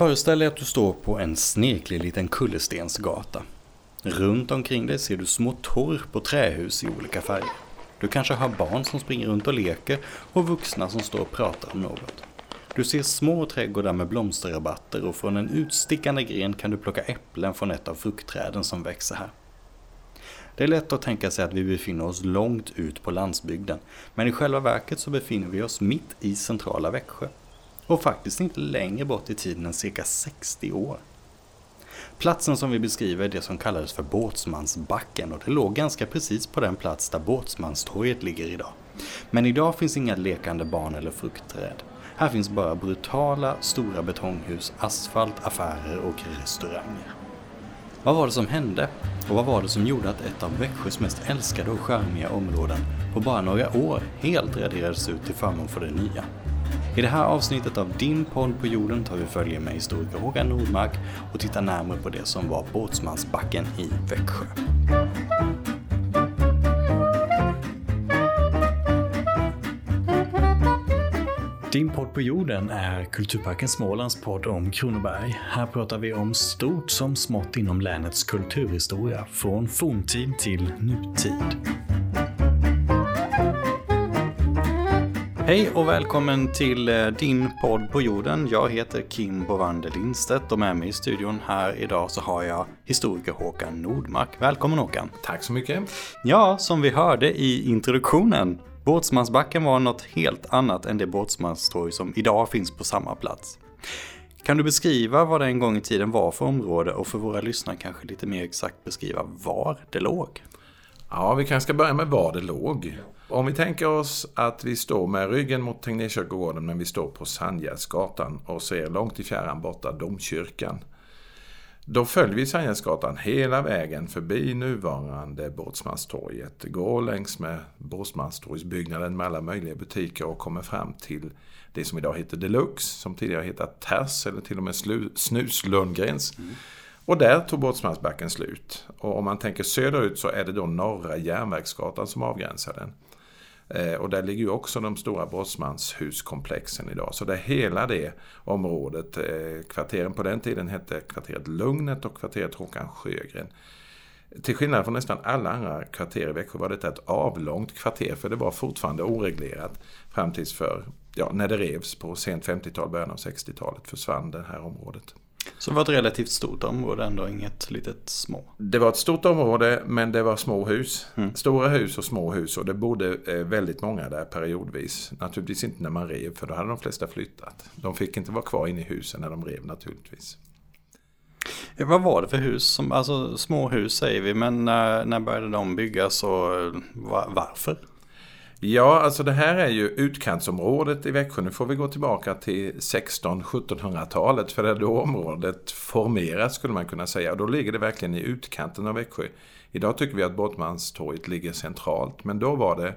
Föreställ dig att du står på en sneklig liten kullerstensgata. Runt omkring dig ser du små torp och trähus i olika färger. Du kanske har barn som springer runt och leker och vuxna som står och pratar om något. Du ser små trädgårdar med blomsterrabatter och från en utstickande gren kan du plocka äpplen från ett av fruktträden som växer här. Det är lätt att tänka sig att vi befinner oss långt ut på landsbygden, men i själva verket så befinner vi oss mitt i centrala Växjö. Och faktiskt inte längre bort i tiden än cirka 60 år. Platsen som vi beskriver är det som kallades för Båtsmansbacken och det låg ganska precis på den plats där Båtsmanstorget ligger idag. Men idag finns inga lekande barn eller fruktträd. Här finns bara brutala, stora betonghus, asfalt, affärer och restauranger. Vad var det som hände? Och vad var det som gjorde att ett av Växjös mest älskade och charmiga områden på bara några år helt raderades ut till förmån för det nya? I det här avsnittet av Din podd på jorden tar vi följe med historiker Håkan Nordmark och tittar närmare på det som var Båtsmansbacken i Växjö. Din podd på jorden är Kulturparken Smålands podd om Kronoberg. Här pratar vi om stort som smått inom länets kulturhistoria, från forntid till nutid. Hej och välkommen till eh, din podd på jorden. Jag heter Kim Bovander Lindstedt och med mig i studion här idag så har jag historiker Håkan Nordmark. Välkommen Håkan! Tack så mycket! Ja, som vi hörde i introduktionen Båtsmansbacken var något helt annat än det båtsmanstorg som idag finns på samma plats. Kan du beskriva vad det en gång i tiden var för område och för våra lyssnare kanske lite mer exakt beskriva var det låg? Ja, vi kanske ska börja med var det låg. Om vi tänker oss att vi står med ryggen mot Tegnérkyrkogården men vi står på Sandgärdsgatan och ser långt i fjärran borta domkyrkan. Då följer vi Sandgärdsgatan hela vägen förbi nuvarande Båtsmanstorget, går längs med Båtsmanstorgsbyggnaden med alla möjliga butiker och kommer fram till det som idag heter Deluxe, som tidigare hetat Ters eller till och med Snus Lundgrens. Mm. Och där tog Båtsmansbacken slut. Och om man tänker söderut så är det då Norra Järnvägsgatan som avgränsar den. Eh, och där ligger ju också de stora brottsmanshuskomplexen idag. Så det är hela det området. Eh, kvarteren på den tiden hette kvarteret Lugnet och kvarteret Håkan Sjögren. Till skillnad från nästan alla andra kvarter i Växjö var detta ett avlångt kvarter för det var fortfarande oreglerat fram tills för, ja, när det revs på sent 50-tal, början av 60-talet försvann det här området. Så det var ett relativt stort område ändå, inget litet små? Det var ett stort område men det var små hus. Mm. Stora hus och små hus och det bodde eh, väldigt många där periodvis. Naturligtvis inte när man rev för då hade de flesta flyttat. De fick inte vara kvar inne i husen när de rev naturligtvis. Vad var det för hus? Som, alltså små hus säger vi men när, när började de byggas och var, varför? Ja, alltså det här är ju utkantsområdet i Växjö. Nu får vi gå tillbaka till 1600-1700-talet för det är då området formeras skulle man kunna säga. Och då ligger det verkligen i utkanten av Växjö. Idag tycker vi att Båtmanstorget ligger centralt, men då var det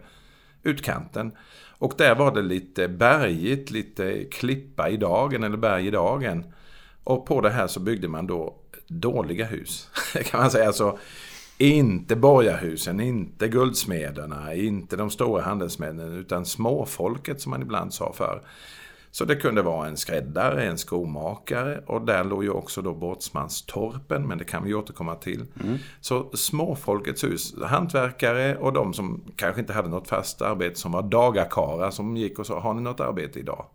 utkanten. Och där var det lite bergigt, lite klippa i dagen eller berg i dagen. Och på det här så byggde man då dåliga hus, kan man säga. Alltså, inte borgarhusen, inte guldsmederna, inte de stora handelsmännen utan småfolket som man ibland sa för. Så det kunde vara en skräddare, en skomakare och där låg ju också då Båtsmanstorpen, men det kan vi återkomma till. Mm. Så småfolkets hus, hantverkare och de som kanske inte hade något fast arbete som var dagarkara som gick och sa, har ni något arbete idag?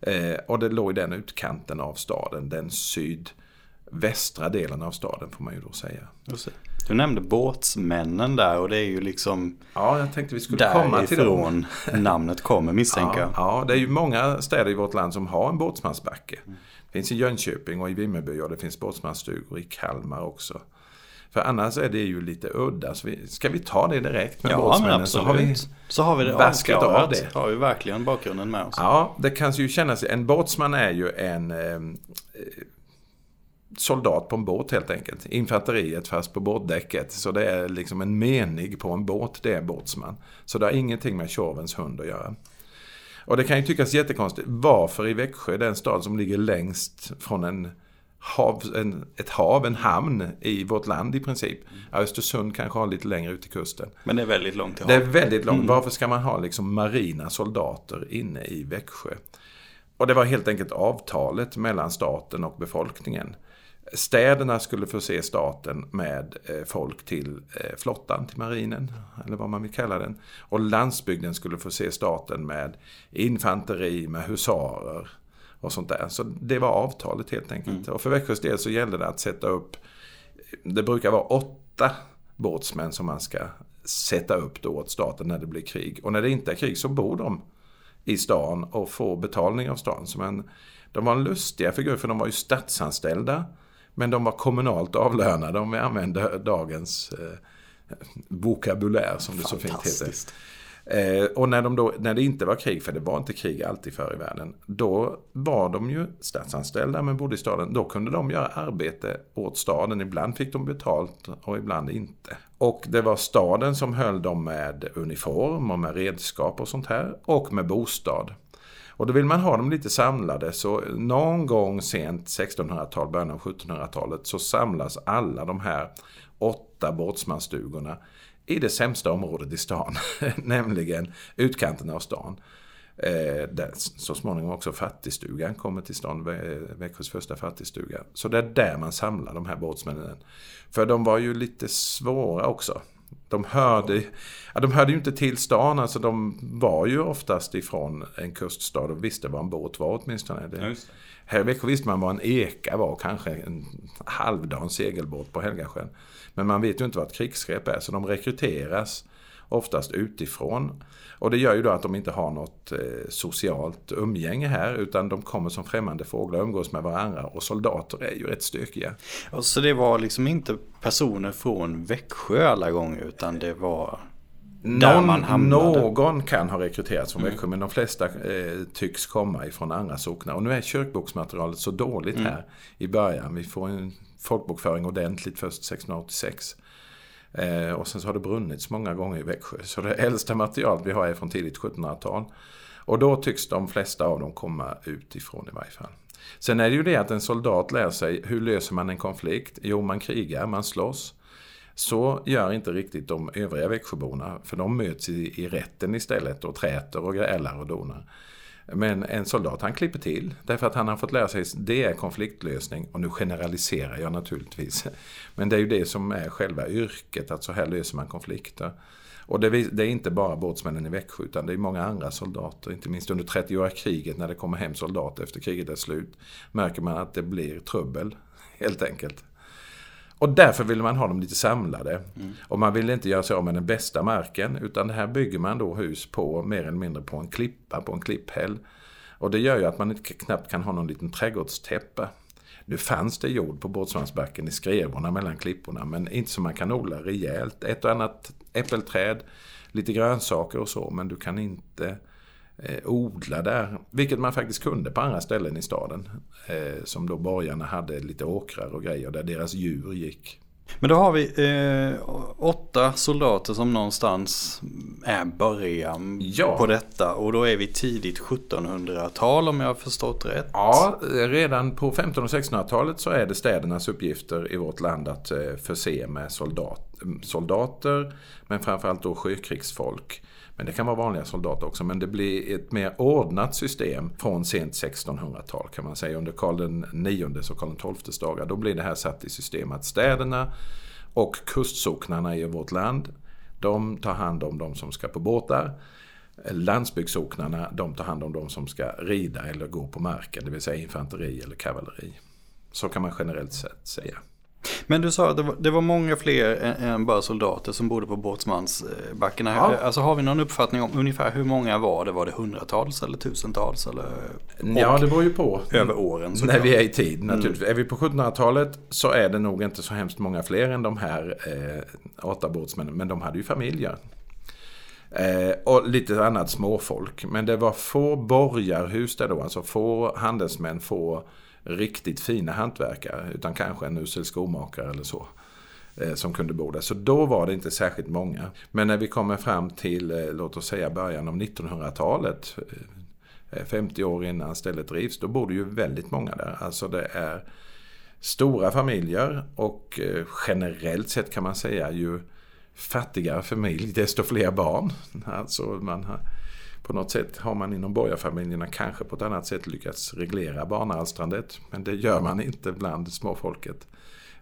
Eh, och det låg i den utkanten av staden, den sydvästra delen av staden får man ju då säga. Du nämnde båtsmännen där och det är ju liksom Ja, jag tänkte vi skulle komma till dem. namnet kommer misstänker jag. Ja, det är ju många städer i vårt land som har en båtsmansbacke. Det finns i Jönköping och i Vimmerby och det finns båtsmansstugor i Kalmar också. För annars är det ju lite udda. Så vi, ska vi ta det direkt med ja, båtsmännen? Så har vi, så har vi det vaskat av det. har vi verkligen bakgrunden med oss. Ja, det kan ju kännas... En båtsman är ju en... Eh, soldat på en båt helt enkelt. Infanteriet fast på båtdäcket. Så det är liksom en menig på en båt, det är båtsman. Så det har ingenting med Tjorvens hund att göra. Och det kan ju tyckas jättekonstigt. Varför i Växjö, den stad som ligger längst från en hav, en, ett hav, en hamn i vårt land i princip. Mm. Östersund kanske har lite längre ut till kusten. Men det är väldigt långt till havet. Det är väldigt långt. Mm. Varför ska man ha liksom marina soldater inne i Växjö? Och det var helt enkelt avtalet mellan staten och befolkningen. Städerna skulle förse staten med eh, folk till eh, flottan, till marinen, eller vad man vill kalla den. Och landsbygden skulle förse staten med infanteri, med husarer och sånt där. Så det var avtalet helt enkelt. Mm. Och för Växjös del så gällde det att sätta upp, det brukar vara åtta båtsmän som man ska sätta upp då åt staten när det blir krig. Och när det inte är krig så bor de i stan och får betalning av stan. Så man, de var en lustiga figur för de var ju statsanställda. Men de var kommunalt avlönade om vi använder dagens eh, vokabulär som det så fint heter. Eh, och när, de då, när det inte var krig, för det var inte krig alltid förr i världen, då var de ju statsanställda men bodde i staden. Då kunde de göra arbete åt staden. Ibland fick de betalt och ibland inte. Och det var staden som höll dem med uniform och med redskap och sånt här. Och med bostad. Och då vill man ha dem lite samlade så någon gång sent 1600-tal, början av 1700-talet så samlas alla de här åtta båtsmansstugorna i det sämsta området i stan, nämligen utkanten av stan. Eh, där så småningom också fattigstugan kommer till stånd, Växjös första fattigstuga. Så det är där man samlar de här båtsmännen. För de var ju lite svåra också. De hörde, ja, de hörde ju inte till stan, alltså de var ju oftast ifrån en kuststad och visste vad en båt var åtminstone. Det, här i Växjö visste man vad en eka var, kanske en halvdan segelbåt på Helgasjön. Men man vet ju inte vad ett krigsskepp är, så de rekryteras oftast utifrån. Och det gör ju då att de inte har något eh, socialt umgänge här utan de kommer som främmande fåglar och umgås med varandra och soldater är ju rätt stökiga. Och så det var liksom inte personer från Växjö alla gånger utan det var någon. Någon kan ha rekryterats från mm. Växjö men de flesta eh, tycks komma ifrån andra socknar. Och nu är kyrkboksmaterialet så dåligt mm. här i början. Vi får en folkbokföring ordentligt först 1686. Eh, och sen så har det brunnits många gånger i Växjö. Så det äldsta materialet vi har är från tidigt 1700-tal. Och då tycks de flesta av dem komma utifrån i varje fall. Sen är det ju det att en soldat lär sig, hur löser man en konflikt? Jo, man krigar, man slåss. Så gör inte riktigt de övriga Växjöborna, för de möts i, i rätten istället och träter och grälar och donar. Men en soldat han klipper till därför att han har fått lära sig att det är konfliktlösning. Och nu generaliserar jag naturligtvis. Men det är ju det som är själva yrket, att så här löser man konflikter. Och det, är inte bara båtsmännen i Växjö utan det är många andra soldater. Inte minst under 30-åriga kriget när det kommer hem soldater efter kriget är slut. Märker man att det blir trubbel helt enkelt. Och därför vill man ha dem lite samlade. Mm. Och man vill inte göra sig av med den bästa marken. Utan här bygger man då hus på mer eller mindre på en klippa, på en klipphäll. Och det gör ju att man inte knappt kan ha någon liten trädgårdstäppa. Nu fanns det jord på Båtsmansbacken i skrevorna mellan klipporna. Men inte så man kan odla rejält. Ett och annat äppelträd, lite grönsaker och så. Men du kan inte eh, odla där. Vilket man faktiskt kunde på andra ställen i staden. Eh, som då borgarna hade lite åkrar och grejer där deras djur gick. Men då har vi eh, åtta soldater som någonstans är början ja. på detta. Och då är vi tidigt 1700-tal om jag har förstått rätt. Ja, redan på 1500 och 1600-talet så är det städernas uppgifter i vårt land att eh, förse med soldat, soldater. Men framförallt då sjökrigsfolk. Men det kan vara vanliga soldater också. Men det blir ett mer ordnat system från sent 1600-tal kan man säga. Under Karl IX och Karl XIIs dagar. Då blir det här satt i system att städerna och kustsocknarna i vårt land de tar hand om de som ska på båtar. Landsbygdssocknarna de tar hand om de som ska rida eller gå på marken. Det vill säga infanteri eller kavalleri. Så kan man generellt sett säga. Men du sa att det var, det var många fler än, än, bara soldater som bodde på båtsmansbackarna. Ja. Alltså har vi någon uppfattning om ungefär hur många var det? Var det hundratals eller tusentals? Eller, ja, det beror ju på. Över åren. När klart. vi är i tid naturligtvis. Mm. Är vi på 1700-talet så är det nog inte så hemskt många fler än de här eh, åtta båtsmännen. Men de hade ju familjer. Eh, och lite annat småfolk. Men det var få borgarhus där då. Alltså få handelsmän, få riktigt fina hantverkare utan kanske en usel skomakare eller så eh, som kunde bo där. Så då var det inte särskilt många. Men när vi kommer fram till, eh, låt oss säga början av 1900-talet, 50 eh, år innan stället rivs, då bor det ju väldigt många där. Alltså det är stora familjer och generellt sett kan man säga ju fattigare familj desto fler barn. Alltså man har på något sätt har man inom borgarfamiljerna kanske på ett annat sätt lyckats reglera barnalstrandet. Men det gör man inte bland småfolket.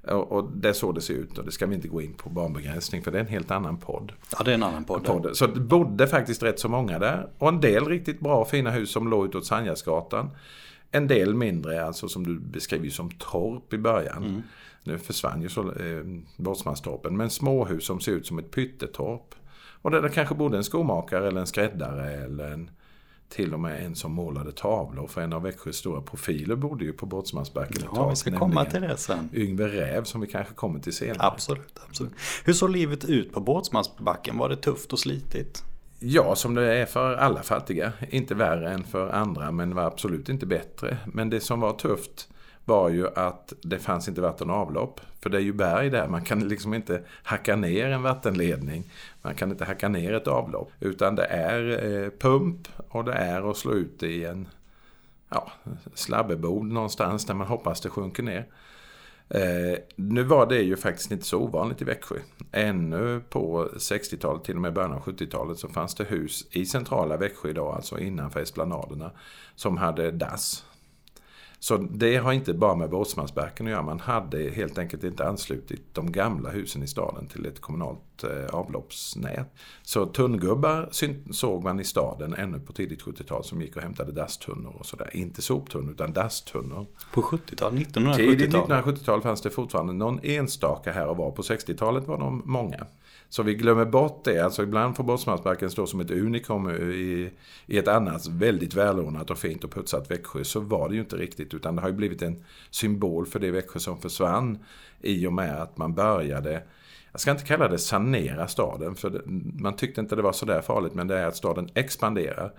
Och, och det är så det ser ut och det ska vi inte gå in på barnbegränsning för det är en helt annan podd. Ja, det är en annan podd. podd. Så det bodde faktiskt rätt så många där. Och en del riktigt bra fina hus som låg utåt Sandgärdsgatan. En del mindre, alltså som du beskriver som torp i början. Mm. Nu försvann ju så, eh, Båtsmanstorpen. Men småhus som ser ut som ett pyttetorp. Och där det kanske bodde en skomakare eller en skräddare eller en, till och med en som målade tavlor. För en av Växjös stora profiler bodde ju på Båtsmansbacken ett tag. vi ska komma till det sen. Yngve Räv som vi kanske kommer till senare. Absolut, absolut. Hur såg livet ut på Båtsmansbacken? Var det tufft och slitigt? Ja, som det är för alla fattiga. Inte värre än för andra, men var absolut inte bättre. Men det som var tufft var ju att det fanns inte vatten och avlopp. För det är ju berg där, man kan liksom inte hacka ner en vattenledning. Man kan inte hacka ner ett avlopp. Utan det är eh, pump och det är att slå ut det i en ja, slabbebod någonstans där man hoppas det sjunker ner. Eh, nu var det ju faktiskt inte så ovanligt i Växjö. Ännu på 60-talet, till och med början av 70-talet, så fanns det hus i centrala Växjö idag, alltså innanför esplanaderna, som hade dass. Så det har inte bara med Båtsmansbacken att göra. Man hade helt enkelt inte anslutit de gamla husen i staden till ett kommunalt eh, avloppsnät. Så tunngubbar såg man i staden ännu på tidigt 70-tal som gick och hämtade dasstunnor och sådär. Inte soptunnor utan dasstunnor. På 70-talet? 1970-talet? Tidigt 1970-tal fanns det fortfarande någon enstaka här och var. På 60-talet var de många. Så vi glömmer bort det. Alltså ibland får Båtsmansbacken stå som ett unikum i, i ett annat väldigt välordnat och fint och putsat Växjö. Så var det ju inte riktigt. Utan det har ju blivit en symbol för det Växjö som försvann. I och med att man började jag ska inte kalla det sanera staden, för man tyckte inte det var så där farligt, men det är att staden expanderar.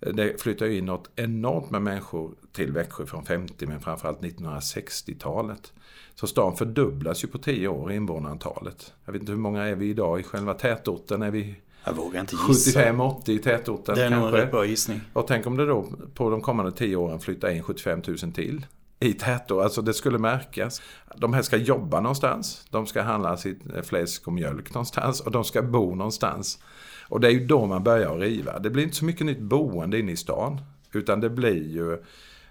Det flyttar in något enormt med människor till Växjö från 50 men framförallt 1960-talet. Så stan fördubblas ju på 10 år invånarantalet. Jag vet inte hur många är vi idag i själva tätorten? Är vi jag vågar inte gissa. 75-80 i tätorten Det är kanske. nog en rätt bra gissning. Och tänk om det då på de kommande 10 åren flyttar in 75 000 till i tätor. Alltså det skulle märkas. De här ska jobba någonstans. De ska handla sitt eh, fläsk och mjölk någonstans. Och de ska bo någonstans. Och det är ju då man börjar riva. Det blir inte så mycket nytt boende inne i stan. Utan det blir ju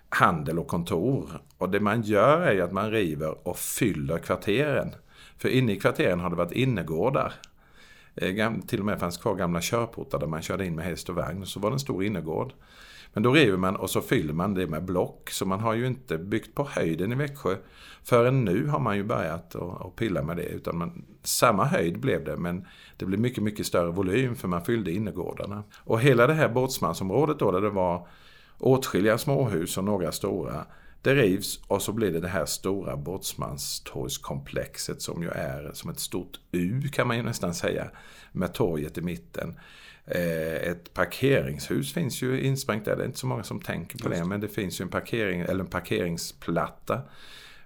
handel och kontor. Och det man gör är ju att man river och fyller kvarteren. För inne i kvarteren har det varit innergårdar. Eh, till och med fanns kvar gamla körportar där man körde in med häst och vagn. Så var det en stor innergård. Men då river man och så fyller man det med block. Så man har ju inte byggt på höjden i Växjö. Förrän nu har man ju börjat att pilla med det. Utan man, samma höjd blev det men det blev mycket, mycket större volym för man fyllde innergårdarna. Och hela det här båtsmansområdet då där det var åtskilliga småhus och några stora. Det rivs och så blir det det här stora Båtsmanstorgskomplexet som ju är som ett stort U kan man ju nästan säga. Med torget i mitten. Eh, ett parkeringshus finns ju insprängt där. Det är inte så många som tänker på det. Men det finns ju en, parkering, eller en parkeringsplatta.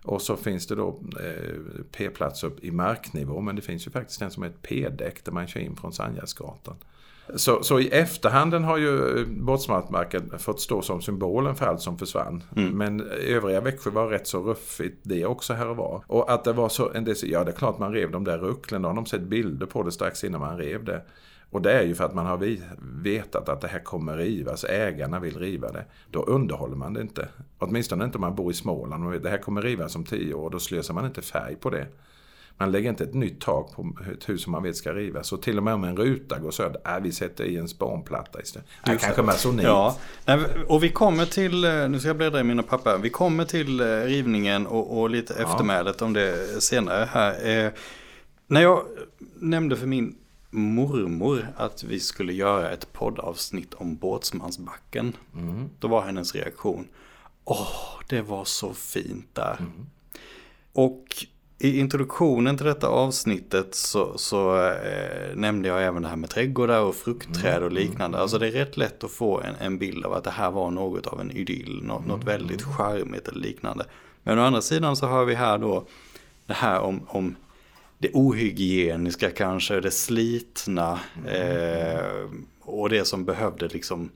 Och så finns det då eh, P-plats upp i marknivå. Men det finns ju faktiskt en som är ett P-däck där man kör in från Sandgärdsgatan. Så, så, i efterhanden har ju Båtsmarkmarken fått stå som symbolen för allt som försvann. Mm. Men övriga Växjö var rätt så ruffigt det också här och var. Och att det var så, en del, ja det är klart man rev de där rucklen, då har de sett bilder på det strax innan man rev det. Och det är ju för att man har vetat att det här kommer rivas, ägarna vill riva det. Då underhåller man det inte. Åtminstone inte om man bor i Småland och det här kommer rivas om tio år, då slösar man inte färg på det. Man lägger inte ett nytt tak på ett hus som man vet ska rivas. Så till och med om en ruta går sönder, äh, vi sätter i en spånplatta istället. Äh, kanske masonit. Ja, och vi kommer till, eh, nu ska jag bläddra i mina papper. Vi kommer till eh, rivningen och, och lite ja. eftermälet om det senare här. Eh, när jag nämnde för min mormor att vi skulle göra ett poddavsnitt om Båtsmansbacken. Mm. Då var hennes reaktion, åh, det var så fint där. Mm. Och i introduktionen till detta avsnittet så, så eh, nämnde jag även det här med trädgårdar och fruktträd och mm, liknande. Mm. Alltså det är rätt lätt att få en, en bild av att det här var något av en idyll, något, något väldigt charmigt eller liknande. Men å andra sidan så har vi här då det här om, om det ohygieniska kanske, det slitna mm. eh, och det som behövde liksom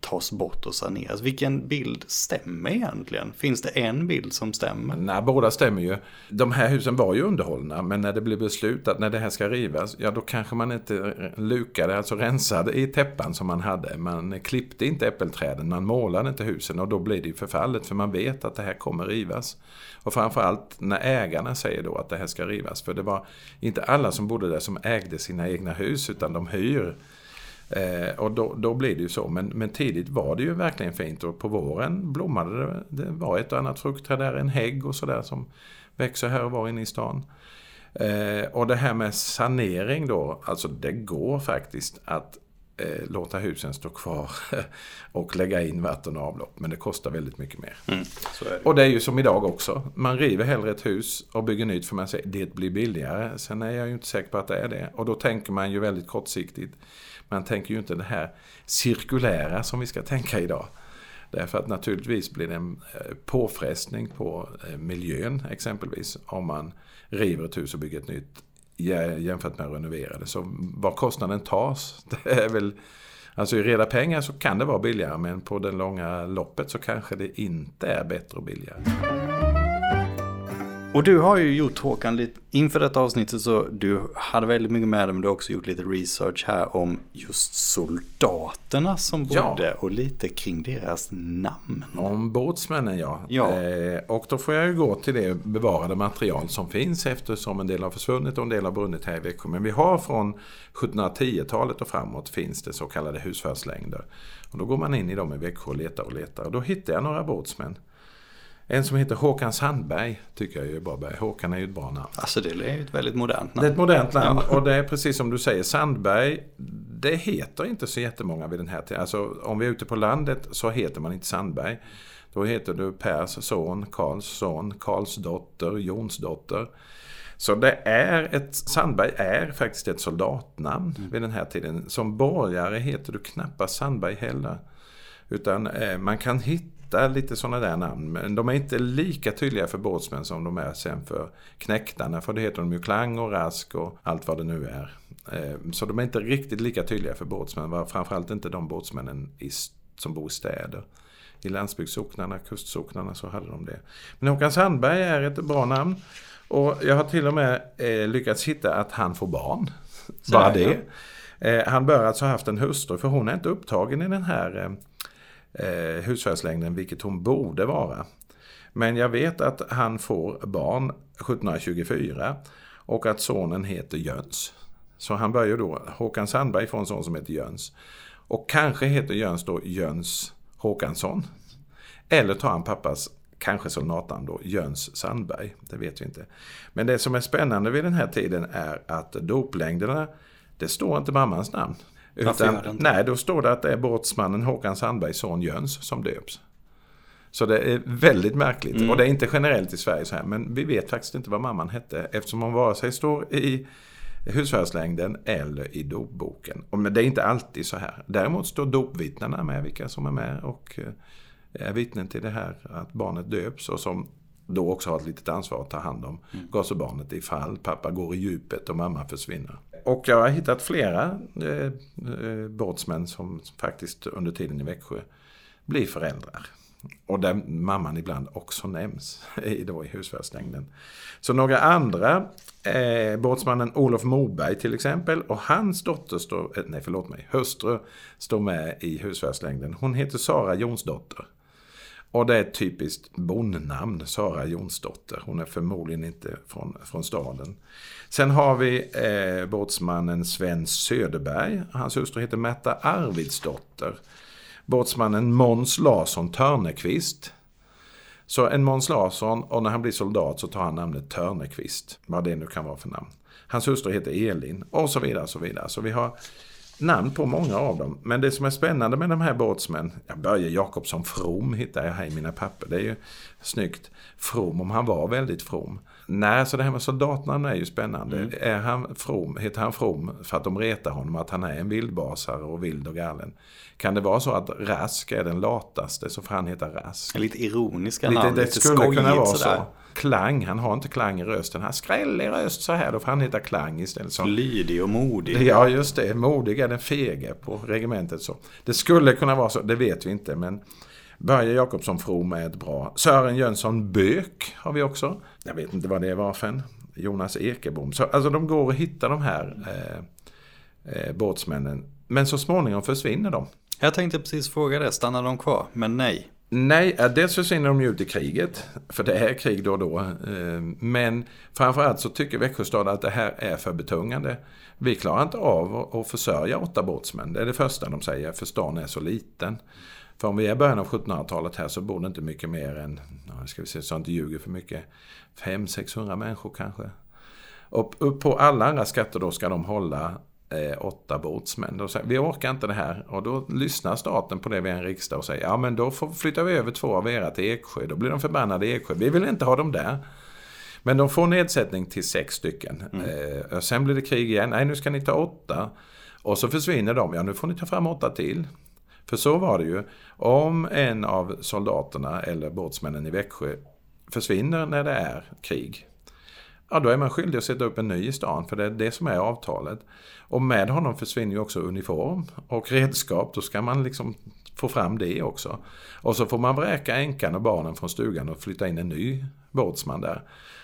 tas bort och saneras. Vilken bild stämmer egentligen? Finns det en bild som stämmer? Nej, båda stämmer ju. De här husen var ju underhållna, men när det blev beslutat när det här ska rivas, ja då kanske man inte lukade, alltså rensade i täppan som man hade. Man klippte inte äppelträden, man målade inte husen och då blir det ju förfallet för man vet att det här kommer rivas. Och framförallt när ägarna säger då att det här ska rivas, för det var inte alla som bodde där som ägde sina egna hus, utan de hyr Eh, och då, då blir det ju så. Men, men tidigt var det ju verkligen fint och på våren blommade det. Det var ett och annat fruktträd där, en hägg och sådär som växer här och var inne i stan. Eh, och det här med sanering då, alltså det går faktiskt att eh, låta husen stå kvar och lägga in vatten och avlopp. Men det kostar väldigt mycket mer. Mm, det. Och det är ju som idag också. Man river hellre ett hus och bygger nytt för man säger det blir billigare. Sen är jag ju inte säker på att det är det. Och då tänker man ju väldigt kortsiktigt. Man tänker ju inte det här cirkulära som vi ska tänka idag. Därför att naturligtvis blir det en eh, påfrestning på eh, miljön exempelvis om man river ett hus och bygger ett nytt jämfört med att renovera det. Så var kostnaden tas, det är väl Alltså i reda pengar så kan det vara billigare men på det långa loppet så kanske det inte är bättre och billigare. Och du har ju gjort Håkan lite, inför detta avsnittet så du hade väldigt mycket med dig men du har också gjort lite research här om just soldaterna som bodde ja. och lite kring deras namn. Om båtsmännen ja. ja. Eh, och då får jag ju gå till det bevarade material som finns eftersom en del har försvunnit och en del har brunnit här i Växjö. Men vi har från 1710-talet och framåt finns det så kallade husfärdslängder. Och då går man in i dem i Växjö och letar och letar. Och då hittar jag några båtsmän. En som heter Håkan Sandberg tycker jag är bra. Håkan är ju ett bra namn. Alltså det är ju ett väldigt modernt namn. Det är ett modernt namn ja. och det är precis som du säger Sandberg. Det heter inte så jättemånga vid den här tiden. Alltså om vi är ute på landet så heter man inte Sandberg. Då heter du Pers son, Karls son, Karls dotter, Jons dotter. Så det är ett, Sandberg är faktiskt ett soldatnamn mm. vid den här tiden. Som borgare heter du knappast Sandberg heller. Utan eh, man kan hitta hitta lite sådana där namn. Men de är inte lika tydliga för båtsmän som de är sen för knäktarna. För det heter de ju Klang och Rask och allt vad det nu är. Eh, så de är inte riktigt lika tydliga för båtsmän. Framförallt inte de båtsmännen som bor i städer. I landsbygdssocknarna, kustsocknarna så hade de det. Men Håkan Sandberg är ett bra namn. Och jag har till och med eh, lyckats hitta att han får barn. Bara det. Eh, han bör alltså ha haft en hustru för hon är inte upptagen i den här eh, husvagnslängden, vilket hon borde vara. Men jag vet att han får barn 1724 och att sonen heter Jöns. Så han börjar då, Håkan Sandberg får en son som heter Jöns. Och kanske heter Jöns då Jöns Håkansson. Eller tar han pappas kanske soldatnamn då, Jöns Sandberg. Det vet vi inte. Men det som är spännande vid den här tiden är att doplängderna, det står inte mammans namn. Utan, nej, då står det att det är båtsmannen Håkan Sandbergs son Jöns som döps. Så det är väldigt märkligt. Mm. Och det är inte generellt i Sverige så här. Men vi vet faktiskt inte vad mamman hette. Eftersom hon vare sig står i husvärdslängden eller i dopboken. Men det är inte alltid så här. Däremot står dopvittnena med, vilka som är med och eh, är vittnen till det här att barnet döps. Och som då också har ett litet ansvar att ta hand om mm. gasubarnet ifall pappa går i djupet och mamma försvinner. Och jag har hittat flera eh, eh, båtsmän som faktiskt under tiden i Växjö blir föräldrar. Och där mamman ibland också nämns i, då i husvärdslängden. Så några andra, eh, båtsmannen Olof Moberg till exempel och hans dotter står, eh, nej förlåt mig, hustru står med i husvärdslängden. Hon heter Sara Jonsdotter. Och det är ett typiskt bondnamn, Sara Jonsdotter. Hon är förmodligen inte från, från staden. Sen har vi eh, båtsmannen Sven Söderberg. Hans hustru heter Märta Arvidsdotter. Båtsmannen Måns Larsson Törnekvist. Så en Måns Larsson och när han blir soldat så tar han namnet Törnekvist. Vad det nu kan vara för namn. Hans hustru heter Elin och så vidare. Så vidare. Så vi har namn på många av dem. Men det som är spännande med de här båtsmän, jag Börje Jakobsson From hittar jag här i mina papper. Det är ju snyggt. From, om han var väldigt from. Nej, så det här med soldatnamn är ju spännande. Mm. Är han from, heter han From för att de retar honom att han är en vildbasare och vild och galen? Kan det vara så att Rask är den lataste så får han heta Rask? Lite ironiska namn, lite, det lite skulle kunna vara sådär. så. klang. Han har inte klang i rösten. Han skrällig röst så här. Då får han heta klang istället. Så. Lydig och modig. Ja, just det. Modig är den fege på regementet. Så. Det skulle kunna vara så, det vet vi inte. Men Börje Jakobsson From är ett bra. Sören Jönsson Bök har vi också. Jag vet inte vad det var för en. Jonas Ekebom. Så, alltså de går att hitta de här eh, eh, båtsmännen. Men så småningom försvinner de. Jag tänkte precis fråga det, stannar de kvar? Men nej. Nej, dels försvinner de ju ut i kriget. För det är krig då och då. Eh, men framförallt så tycker Växjö stad att det här är för betungande. Vi klarar inte av att försörja åtta båtsmän. Det är det första de säger, för stan är så liten. För om vi är i början av 1700-talet här så bor det inte mycket mer än, ska vi se så jag inte ljuger för mycket, 500-600 människor kanske. Och på alla andra skatter då ska de hålla eh, åtta båtsmän. Då säger, vi orkar inte det här. Och då lyssnar staten på det vid en riksdag och säger ja men då får, flyttar vi över två av era till Eksjö. Då blir de förbannade i Eksjö. Vi vill inte ha dem där. Men de får nedsättning till sex stycken. Mm. Eh, sen blir det krig igen. Nej, nu ska ni ta åtta. Och så försvinner de. Ja, nu får ni ta fram åtta till. För så var det ju. Om en av soldaterna eller båtsmännen i Växjö försvinner när det är krig. Ja, då är man skyldig att sätta upp en ny i stan, för det är det som är avtalet. Och med honom försvinner ju också uniform och redskap. Då ska man liksom få fram det också. Och så får man vräka änkan och barnen från stugan och flytta in en ny båtsman där.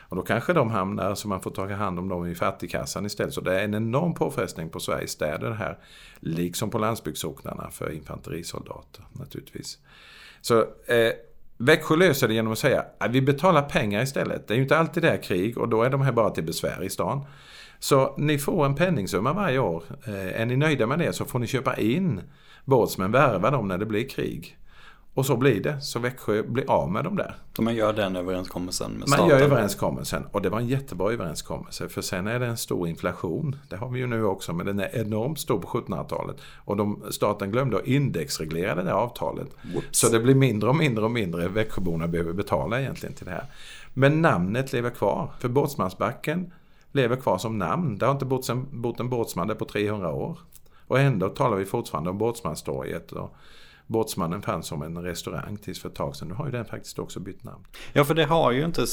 Och då kanske de hamnar så man får ta hand om dem i fattigkassan istället. Så det är en enorm påfrestning på Sveriges städer det här. Liksom på landsbygdssocknarna för infanterisoldater naturligtvis. Så eh, Växjö löser det genom att säga att vi betalar pengar istället. Det är ju inte alltid det är krig och då är de här bara till besvär i stan. Så ni får en penningsumma varje år. Eh, är ni nöjda med det så får ni köpa in båtsmän, värva dem när det blir krig. Och så blir det. Så Växjö blir av med dem där. Så man gör den överenskommelsen med staten? Man gör överenskommelsen. Och det var en jättebra överenskommelse. För sen är det en stor inflation. Det har vi ju nu också. Men den är enormt stor på 1700-talet. Och de, staten glömde att indexreglera det där avtalet. Whoops. Så det blir mindre och mindre och mindre Växjöborna behöver betala egentligen till det här. Men namnet lever kvar. För Båtsmansbacken lever kvar som namn. Det har inte bott en, bott en båtsman där på 300 år. Och ändå talar vi fortfarande om Båtsmanstorget. Och, Båtsmannen fanns som en restaurang tills för ett tag sedan. Nu har ju den faktiskt också bytt namn. Ja, för det har ju inte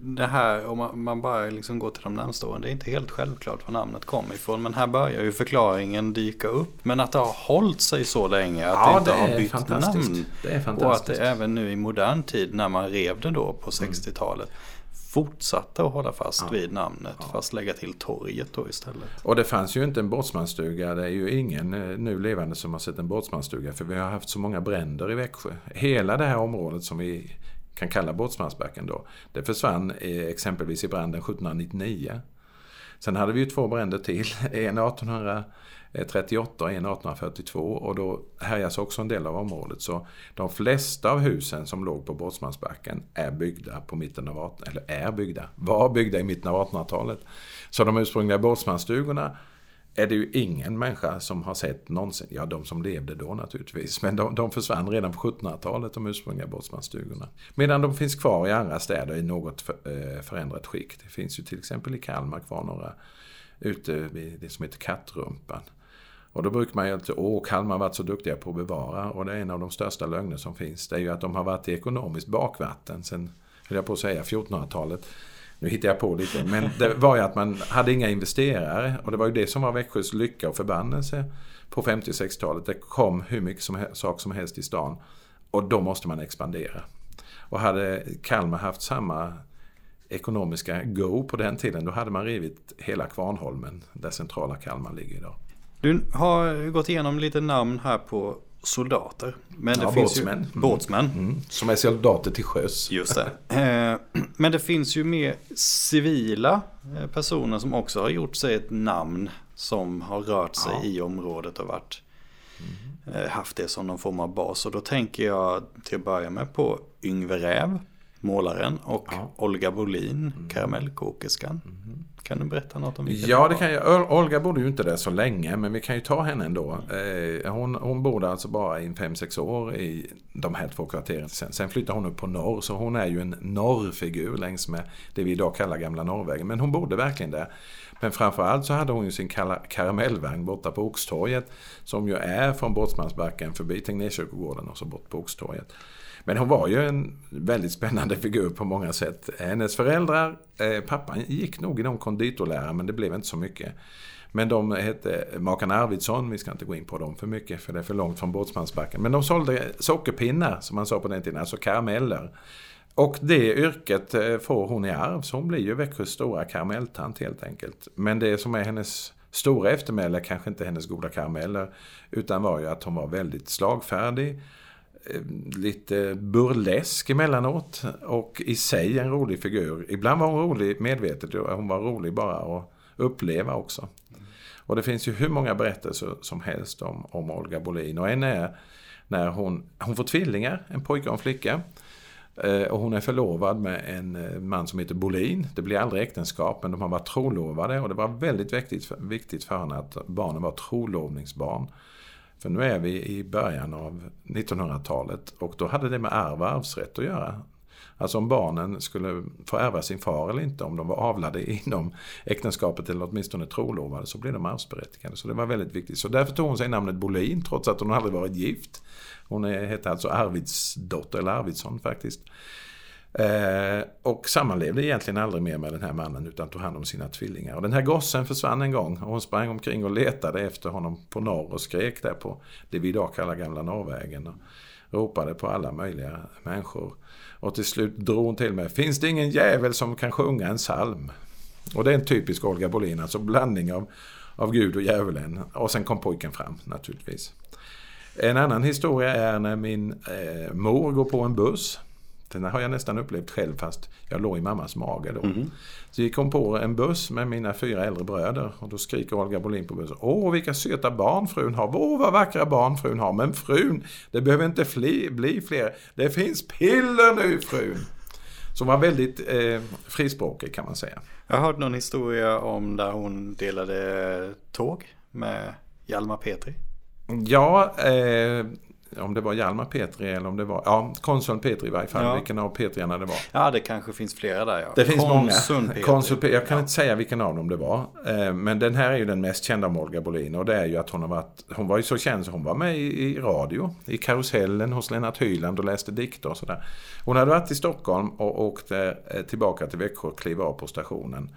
det här om man bara liksom går till de namnstående. Det är inte helt självklart var namnet kommer ifrån. Men här börjar ju förklaringen dyka upp. Men att det har hållit sig så länge att ja, det inte det har bytt namn. Det är fantastiskt. Och att det även nu i modern tid när man rev det då på 60-talet. Mm fortsatte att hålla fast ja. vid namnet ja. fast lägga till torget då istället. Och det fanns ju inte en båtsmansstuga. Det är ju ingen eh, nu levande som har sett en båtsmansstuga för vi har haft så många bränder i Växjö. Hela det här området som vi kan kalla Båtsmansbacken då. Det försvann exempelvis i branden 1799. Sen hade vi ju två bränder till. En 1800 38 och en 1842 och då härjas också en del av området. Så de flesta av husen som låg på Båtsmansbacken är byggda på mitten av 18, eller är byggda, var byggda i mitten av 1800-talet. Så de ursprungliga båtsmansstugorna är det ju ingen människa som har sett någonsin. Ja, de som levde då naturligtvis. Men de, de försvann redan på 1700-talet, de ursprungliga båtsmansstugorna. Medan de finns kvar i andra städer i något för, eh, förändrat skick. Det finns ju till exempel i Kalmar kvar några ute vid det som heter Kattrumpan. Och då brukar man ju alltid, åh Kalmar har varit så duktiga på att bevara. Och det är en av de största lögner som finns. Det är ju att de har varit i ekonomiskt bakvatten sen, höll jag på att säga, 1400-talet. Nu hittar jag på lite. Men det var ju att man hade inga investerare. Och det var ju det som var Växjös lycka och förbannelse på 50 och 60-talet. Det kom hur mycket som, sak som helst i stan. Och då måste man expandera. Och hade Kalmar haft samma ekonomiska go på den tiden, då hade man rivit hela Kvarnholmen, där centrala Kalmar ligger idag. Du har gått igenom lite namn här på soldater. Men det ja, finns båtsmän. Ju, båtsmän. Mm. mm. Som är soldater till sjöss. Just det. Eh, men det finns ju mer civila eh, personer som också har gjort sig ett namn. Som har rört sig ja. i området och varit, mm. haft det som någon form av bas. Och då tänker jag till att börja med på Yngve Räv, målaren. Och ja. Olga Bolin, mm. karamellkokerskan. Mm. Kan du berätta något om vilka Ja, det kan jag. Olga bodde ju inte där så länge, men vi kan ju ta henne ändå. Eh, hon, hon bodde alltså bara i 5-6 år i de här två kvarteren. Sen, sen flyttade hon upp på norr, så hon är ju en norrfigur längs med det vi idag kallar Gamla Norrvägen. Men hon bodde verkligen där. Men framförallt så hade hon ju sin karamellvagn borta på Oxtorget. Som ju är från Båtsmansbacken förbi Tegnérkyrkogården och så bort på Oxtorget. Men hon var ju en väldigt spännande figur på många sätt. Hennes föräldrar, eh, pappan gick nog i någon konditorlära men det blev inte så mycket. Men de hette makarna Arvidsson, vi ska inte gå in på dem för mycket för det är för långt från Båtsmansbacken. Men de sålde sockerpinnar, som man sa på den tiden, alltså karameller. Och det yrket eh, får hon i arv, så hon blir ju Växjös stora karamelltant helt enkelt. Men det som är hennes stora eftermäle, kanske inte hennes goda karameller, utan var ju att hon var väldigt slagfärdig, Eh, lite burlesk emellanåt och i sig en rolig figur. Ibland var hon rolig medvetet, hon var rolig bara att uppleva också. Och det finns ju hur många berättelser som helst om, om Olga Bolin. Och en är när hon, hon får tvillingar, en pojke och en flicka. Eh, och hon är förlovad med en eh, man som heter Bolin. Det blir aldrig äktenskap, men de har varit trolovade. Och det var väldigt viktigt, viktigt för henne att barnen var trolovningsbarn. För nu är vi i början av 1900-talet och då hade det med arv och arvsrätt att göra. Alltså om barnen skulle få ärva sin far eller inte, om de var avlade inom äktenskapet eller åtminstone trolovade, så blev de arvsberättigade. Så det var väldigt viktigt. Så därför tog hon sig namnet Bolin, trots att hon aldrig varit gift. Hon hette alltså Arvidsdotter, eller Arvidsson faktiskt. Eh, och sammanlevde egentligen aldrig mer med den här mannen utan tog hand om sina tvillingar. Och den här gossen försvann en gång och hon sprang omkring och letade efter honom på norr och skrek där på det vi idag kallar Gamla Norrvägen. Och ropade på alla möjliga människor. Och till slut drog hon till mig. Finns det ingen jävel som kan sjunga en psalm? Och det är en typisk Olga Bolin, alltså blandning av, av Gud och djävulen. Och sen kom pojken fram naturligtvis. En annan historia är när min eh, mor går på en buss den har jag nästan upplevt själv fast jag låg i mammas mage då. Mm. Så gick hon på en buss med mina fyra äldre bröder och då skriker Olga Bolin på bussen. Åh vilka söta barn frun har. Åh vad vackra barn frun har. Men frun, det behöver inte fli, bli fler. Det finns piller nu frun. Som var väldigt eh, frispråkig kan man säga. Jag hörde någon historia om där hon delade tåg med Hjalmar Petri. Ja, eh, om det var Hjalmar Petri eller om det var, ja, konsuln Petri i varje fall, ja. vilken av Petrierna det var. Ja, det kanske finns flera där ja. Det finns konsul många. Petri. Konsul Petri. Jag kan ja. inte säga vilken av dem det var. Eh, men den här är ju den mest kända av Olga Bolin och det är ju att hon har varit, hon var ju så känd så hon var med i, i radio, i Karusellen hos Lennart Hyland och läste dikter och sådär. Hon hade varit i Stockholm och åkte eh, tillbaka till Växjö och klev av på stationen.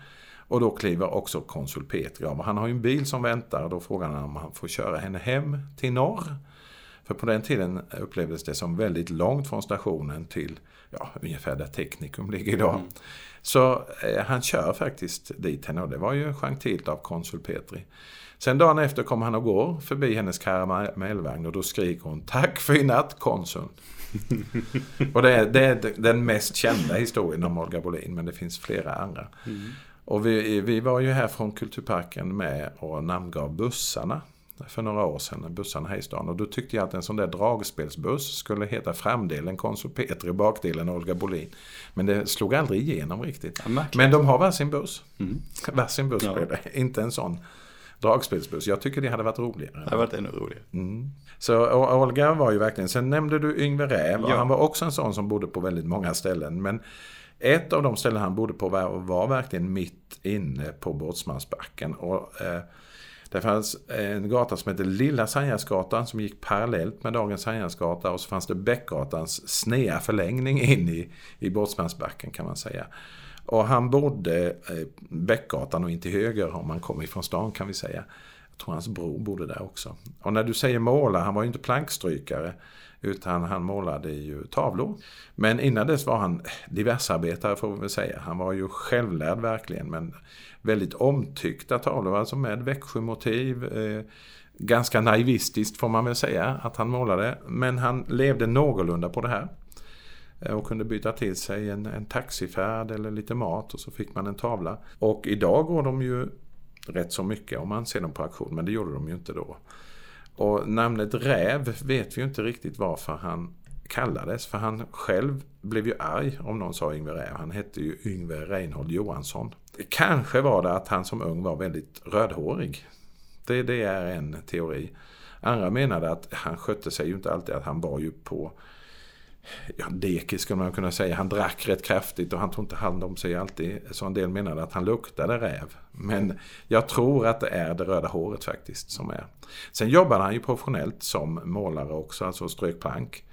Och då kliver också konsul Petri av. Han har ju en bil som väntar och då frågar han om han får köra henne hem till norr. För på den tiden upplevdes det som väldigt långt från stationen till ja, ungefär där Teknikum ligger idag. Mm. Så eh, han kör faktiskt dit henne och det var ju gentilt av konsul Petri. Sen dagen efter kommer han och går förbi hennes karamellvagn och då skriker hon Tack för i natt konsul. och det är, det är, den mest kända historien om Olga Bolin men det finns flera andra. Mm. Och vi, vi var ju här från Kulturparken med och namngav bussarna för några år sedan, bussarna här i stan. Och då tyckte jag att en sån där dragspelsbuss skulle heta framdelen Konsul Petri och bakdelen Olga Bolin. Men det slog aldrig igenom riktigt. Ja, Men de har varsin buss. Mm. Varsin buss ja. blev det, inte en sån dragspelsbuss. Jag tycker det hade varit roligare. Det hade varit ännu roligare. Mm. Så Olga var ju verkligen, sen nämnde du Yngve Räv. Ja. Han var också en sån som bodde på väldigt många ställen. Men ett av de ställen han bodde på var, var verkligen mitt inne på Båtsmansbacken. Och, eh, det fanns en gata som hette Lilla Sandgärdsgatan som gick parallellt med dagens Sandgärdsgata och så fanns det Bäckgatans snea förlängning in i, i Båtsmansbacken kan man säga. Och han bodde eh, Bäckgatan och in till höger om man kom ifrån stan kan vi säga. Jag tror hans bror bodde där också. Och när du säger måla, han var ju inte plankstrykare. Utan han målade ju tavlor. Men innan dess var han diversarbetare får vi väl säga. Han var ju självlärd verkligen. Men väldigt omtyckta tavlor, alltså med Växjömotiv. Eh, ganska naivistiskt får man väl säga att han målade. Men han levde någorlunda på det här. Eh, och kunde byta till sig en, en taxifärd eller lite mat och så fick man en tavla. Och idag går de ju rätt så mycket om man ser dem på auktion, men det gjorde de ju inte då. Och namnet Räv vet vi ju inte riktigt varför han kallades. För han själv blev ju arg om någon sa Yngve Räv. Han hette ju Yngve Reinhold Johansson. Kanske var det att han som ung var väldigt rödhårig. Det, det är en teori. Andra menade att han skötte sig ju inte alltid, att han var ju på ja, dekis skulle man kunna säga. Han drack rätt kraftigt och han tog inte hand om sig alltid. Så en del menade att han luktade räv. Men jag tror att det är det röda håret faktiskt som är. Sen jobbade han ju professionellt som målare också, alltså strök plank.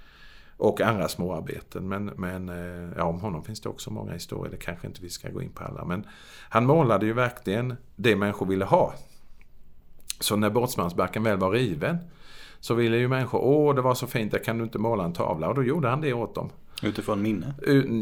Och andra småarbeten. Men, men eh, ja, om honom finns det också många historier. Det kanske inte vi ska gå in på alla. Men han målade ju verkligen det människor ville ha. Så när Båtsmansbacken väl var riven så ville ju människor, åh det var så fint, där kan du inte måla en tavla? Och då gjorde han det åt dem. Utifrån minne?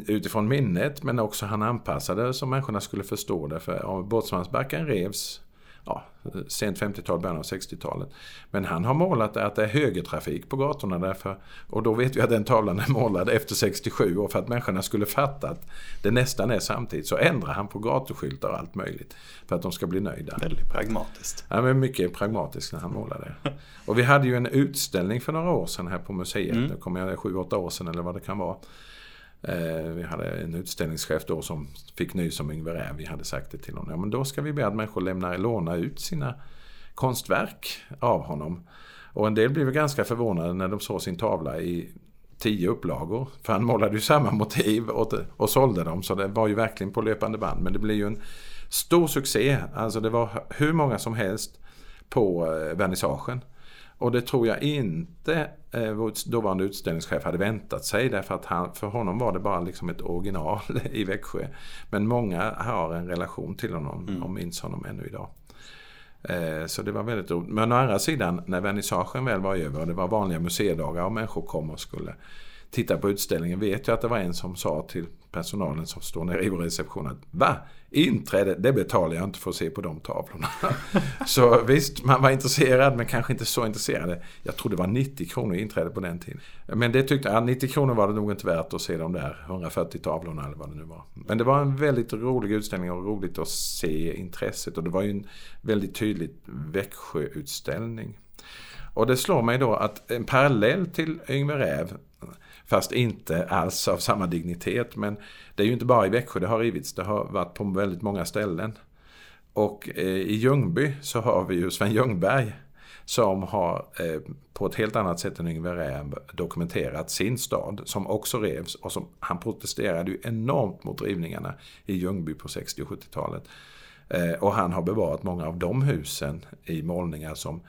Utifrån minnet, men också han anpassade så människorna skulle förstå det. För Båtsmansbacken revs ja, sent 50-tal, början av 60-talet. Men han har målat att det är högertrafik på gatorna därför. Och då vet vi att den tavlan är målad efter 67 och för att människorna skulle fatta att det nästan är samtidigt så ändrar han på gatuskyltar och allt möjligt. För att de ska bli nöjda. Väldigt pragmatiskt. Ja, men mycket pragmatiskt när han målade. Och vi hade ju en utställning för några år sedan här på museet. Mm. Det kommer jag 7-8 år sedan eller vad det kan vara. Eh, vi hade en utställningschef då som fick nys om Yngve Räv. Vi hade sagt det till honom. Ja, men då ska vi be att människor lämnar, låna ut sina konstverk av honom. Och en del blev ganska förvånade när de såg sin tavla i tio upplagor. För han målade ju samma motiv och, och sålde dem. Så det var ju verkligen på löpande band. Men det blev ju en stor succé. Alltså det var hur många som helst på eh, vernissagen. Och det tror jag inte eh, vår dåvarande utställningschef hade väntat sig därför att han, för honom var det bara liksom ett original i Växjö. Men många har en relation till honom mm. och minns honom ännu idag. Eh, så det var väldigt roligt. Men å andra sidan, när vernissagen väl var över och det var vanliga museidagar och människor kom och skulle titta på utställningen vet jag att det var en som sa till personalen som står nere i vår reception att Va? Inträde, det betalar jag inte för att se på de tavlorna. så visst, man var intresserad men kanske inte så intresserad. Jag tror det var 90 kronor inträde på den tiden. Men det tyckte jag, 90 kronor var det nog inte värt att se de där 140 tavlorna eller vad det nu var. Men det var en väldigt rolig utställning och roligt att se intresset och det var ju en väldigt tydlig Växjöutställning. Och det slår mig då att en parallell till Yngve Räv Fast inte alls av samma dignitet. Men det är ju inte bara i Växjö det har rivits. Det har varit på väldigt många ställen. Och eh, i Ljungby så har vi ju Sven Ljungberg. Som har eh, på ett helt annat sätt än Yngve Räv dokumenterat sin stad. Som också revs. Och som, han protesterade ju enormt mot rivningarna i Ljungby på 60 och 70-talet. Eh, och han har bevarat många av de husen i målningar som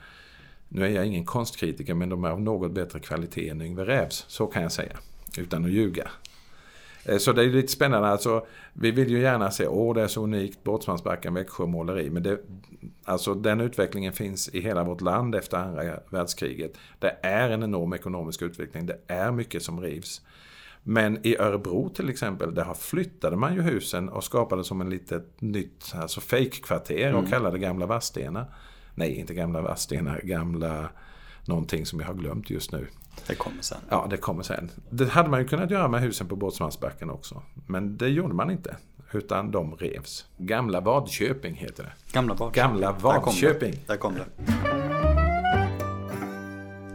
nu är jag ingen konstkritiker men de är av något bättre kvalitet än Yngve Rävs, så kan jag säga. Utan att ljuga. Eh, så det är lite spännande. Alltså, vi vill ju gärna se, åh det är så unikt, Båtsmansbacken, Växjö måleri. Men det, alltså, den utvecklingen finns i hela vårt land efter andra världskriget. Det är en enorm ekonomisk utveckling, det är mycket som rivs. Men i Örebro till exempel, där flyttade man ju husen och skapade som en litet nytt alltså fake-kvarter och mm. kallade det Gamla Vadstena. Nej, inte gamla Vadstena, gamla någonting som jag har glömt just nu. Det kommer sen. Ja, det kommer sen. Det hade man ju kunnat göra med husen på Båtsmansbacken också. Men det gjorde man inte. Utan de revs. Gamla Vadköping heter det. Gamla Vadköping. Gamla Vadköping. Där kom det.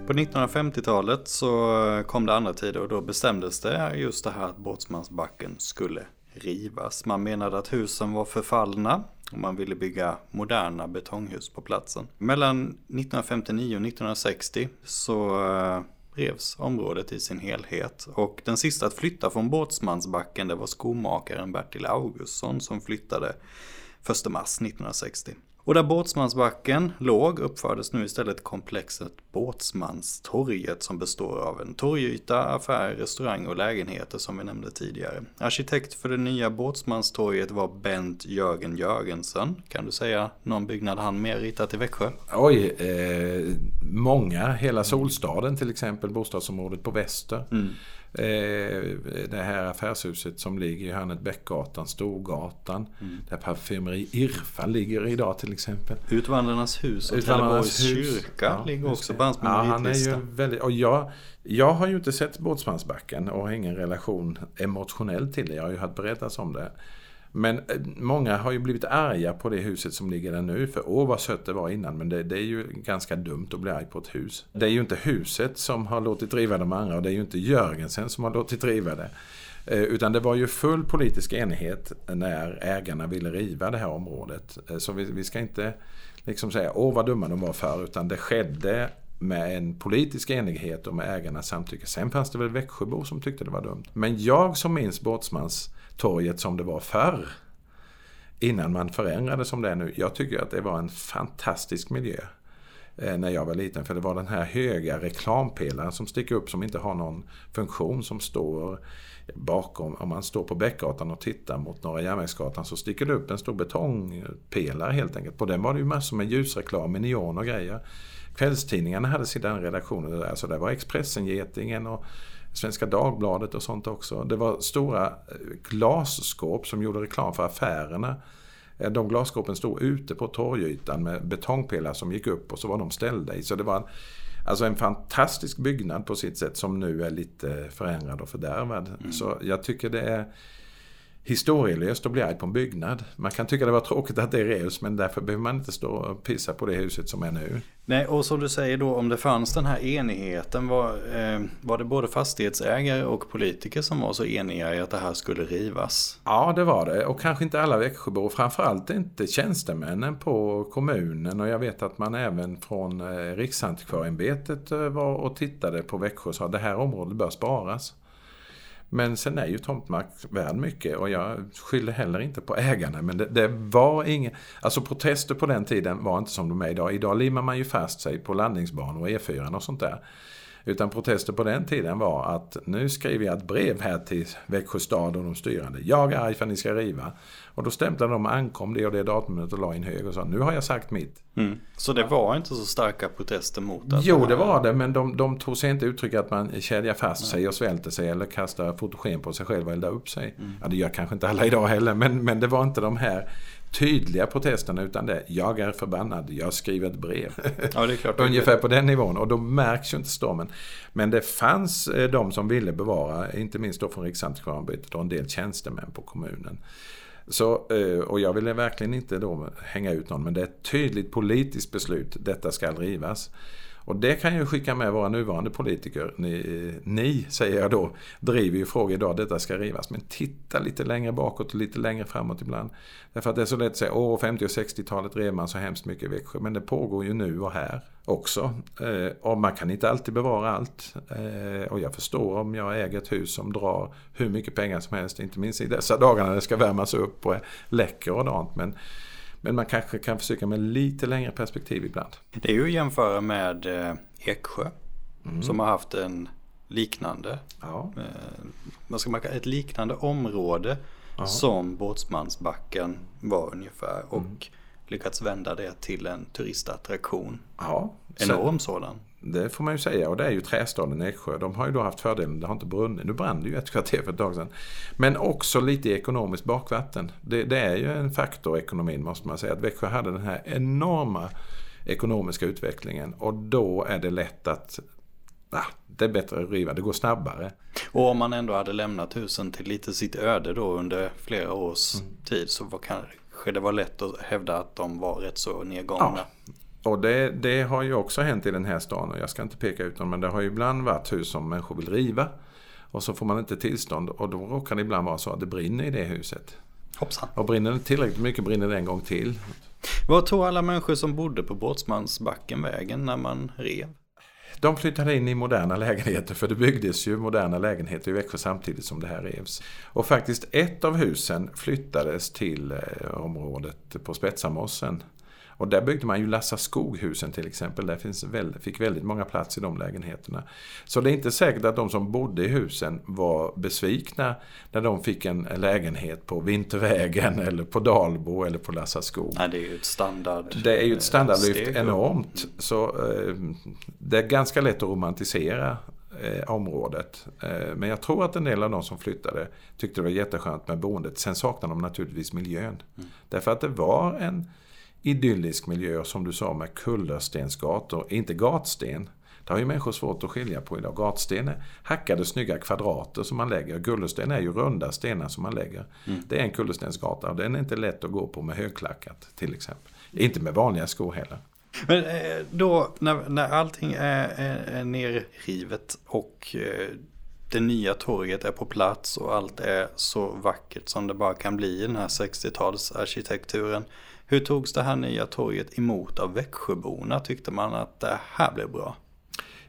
På 1950-talet så kom det andra tider och då bestämdes det just det här att Båtsmansbacken skulle rivas. Man menade att husen var förfallna och man ville bygga moderna betonghus på platsen. Mellan 1959 och 1960 så eh, revs området i sin helhet. Och den sista att flytta från Båtsmansbacken det var skomakaren Bertil Augustsson som flyttade 1 mars 1960. Och där Båtsmansbacken låg uppfördes nu istället komplexet Båtsmanstorget som består av en torgyta, affär, restaurang och lägenheter som vi nämnde tidigare. Arkitekt för det nya Båtsmanstorget var Bent Jörgen Jörgensen. Kan du säga någon byggnad han mer ritat i Växjö? Oj, eh, många. Hela Solstaden till exempel, bostadsområdet på Väster. Mm. Eh, det här affärshuset som ligger i hörnet Bäckgatan, Storgatan. Mm. Där parfymeri Irfa ligger idag till exempel. Utvandrarnas hus och Trelleborgs kyrka ja, ligger också på hans ja, han är ju väldigt, och jag, jag har ju inte sett Båtsmansbacken och har ingen relation emotionellt till det. Jag har ju hört berättas om det. Men eh, många har ju blivit arga på det huset som ligger där nu. För åh vad sött det var innan. Men det, det, är ju ganska dumt att bli arg på ett hus. Det är ju inte huset som har låtit driva de andra och det är ju inte Jörgensen som har låtit driva det. Eh, utan det var ju full politisk enighet när ägarna ville riva det här området. Eh, så vi, vi ska inte liksom säga åh vad dumma de var för. Utan det skedde med en politisk enighet och med ägarnas samtycke. Sen fanns det väl Växjöbor som tyckte det var dumt. Men jag som minns Båtsmans torget som det var förr. Innan man förändrade som det är nu. Jag tycker att det var en fantastisk miljö. Eh, när jag var liten. För det var den här höga reklampelaren som sticker upp som inte har någon funktion som står bakom. Om man står på Bäckgatan och tittar mot Norra Järnvägsgatan så sticker det upp en stor betongpelare helt enkelt. På den var det ju massor med ljusreklam med neon och grejer. Kvällstidningarna hade sin redaktioner där. Så det var Expressen-Getingen och Svenska Dagbladet och sånt också. Det var stora eh, glasskåp som gjorde reklam för affärerna. Eh, de glasskåpen stod ute på torgytan med betongpelare som gick upp och så var de ställda i. Så det var en, alltså en fantastisk byggnad på sitt sätt som nu är lite förändrad och fördärvad. Mm. Så jag tycker det är historielöst att bli arg på en byggnad. Man kan tycka det var tråkigt att det revs men därför behöver man inte stå och pissa på det huset som är nu. Nej, och som du säger då, om det fanns den här enigheten, var, eh, var det både fastighetsägare och politiker som var så eniga i att det här skulle rivas? Ja, det var det. Och kanske inte alla Växjöbor, framförallt inte tjänstemännen på kommunen. Och jag vet att man även från eh, Riksantikvarieämbetet eh, var och tittade på Växjö och sa att det här området bör sparas. Men sen är ju tomtmark värd mycket och jag skyller heller inte på ägarna. Men det, det var ingen, alltså protester på den tiden var inte som de är idag. Idag limmar man ju fast sig på landningsbanor och E4 och sånt där. Utan protester på den tiden var att nu skriver jag ett brev här till Växjö stad och de styrande. Jag är arg för att ni ska riva. Och då stämplade de ankom det och det datumet och la in hög och sa nu har jag sagt mitt. Mm. Så det var inte så starka protester mot att Jo det var det men de, de tog sig inte uttryck att man kedjar fast sig och svälter sig eller kastar fotogen på sig själv och eldar upp sig. Mm. Ja det gör kanske inte alla idag heller men, men det var inte de här tydliga protesterna utan det jag är förbannad, jag skriver ett brev. Ja, det är klart Ungefär på den nivån och då märks ju inte stormen. Men det fanns eh, de som ville bevara, inte minst då från Riksantikvarieämbetet och en del tjänstemän på kommunen. Så, eh, och jag ville verkligen inte då hänga ut någon men det är ett tydligt politiskt beslut, detta ska rivas. Och det kan jag skicka med våra nuvarande politiker. Ni, ni, säger jag då, driver ju frågor idag, detta ska rivas. Men titta lite längre bakåt och lite längre framåt ibland. Därför att det är så lätt att säga, åh 50 och 60-talet rev man så hemskt mycket i Växjö. Men det pågår ju nu och här också. Eh, och man kan inte alltid bevara allt. Eh, och jag förstår om jag äger ett hus som drar hur mycket pengar som helst. Inte minst i dessa dagar när det ska värmas upp och är läcker och dant. Men men man kanske kan försöka med lite längre perspektiv ibland. Det är ju att jämföra med eh, Eksjö. Mm. Som har haft en liknande. Ja. Eh, vad ska man kalla ett liknande område. Ja. Som Båtsmansbacken var ungefär. Och mm. Lyckats vända det till en turistattraktion. Ja. Enorm sådan. Det får man ju säga och det är ju trästaden Eksjö. De har ju då haft fördelen, det har inte brunnit. Nu brann det ju ett kvarter för ett tag sedan. Men också lite ekonomiskt bakvatten. Det, det, är ju en faktor i ekonomin måste man säga. Att Växjö hade den här enorma ekonomiska utvecklingen och då är det lätt att ah, det är bättre att riva, det går snabbare. Och om man ändå hade lämnat husen till lite sitt öde då under flera års mm. tid så var kanske det var lätt att hävda att de var rätt så nedgångna. Ja. Och det, det, har ju också hänt i den här stan och jag ska inte peka ut dem men det har ju ibland varit hus som människor vill riva. Och så får man inte tillstånd och då råkar det ibland vara så att det brinner i det huset. Hoppsan. Och brinner det tillräckligt mycket brinner det en gång till. Vad tog alla människor som bodde på Båtsmansbacken vägen när man rev? De flyttade in i moderna lägenheter för det byggdes ju moderna lägenheter i Växjö samtidigt som det här revs. Och faktiskt ett av husen flyttades till eh, området på Spetsamossen och där byggde man ju Lassa Skoghusen till exempel. Där finns väldigt, fick väldigt många plats i de lägenheterna. Så det är inte säkert att de som bodde i husen var besvikna när de fick en lägenhet på Vintervägen eller på Dalbo eller på Lassa Skog. Nej, det är ju ett standard Det är ju ett standardlyft steg. enormt. Så eh, det är ganska lätt att romantisera eh, området. Eh, men jag tror att en del av de som flyttade tyckte det var jätteskönt med boendet. Sen saknar de naturligtvis miljön. Mm. Därför att det var en idyllisk miljö som du sa med kullerstensgator, inte gatsten. Det har ju människor svårt att skilja på idag. Gatsten är hackade snygga kvadrater som man lägger. Kullersten är ju runda stenar som man lägger. Mm. Det är en kullerstensgata och den är inte lätt att gå på med högklackat till exempel. Inte med vanliga skor heller. Men eh, då när, när allting är, är, är nerrivet och eh, det nya torget är på plats och allt är så vackert som det bara kan bli i den här 60-talsarkitekturen. Hur togs det här nya torget emot av Växjöborna? Tyckte man att det här blev bra?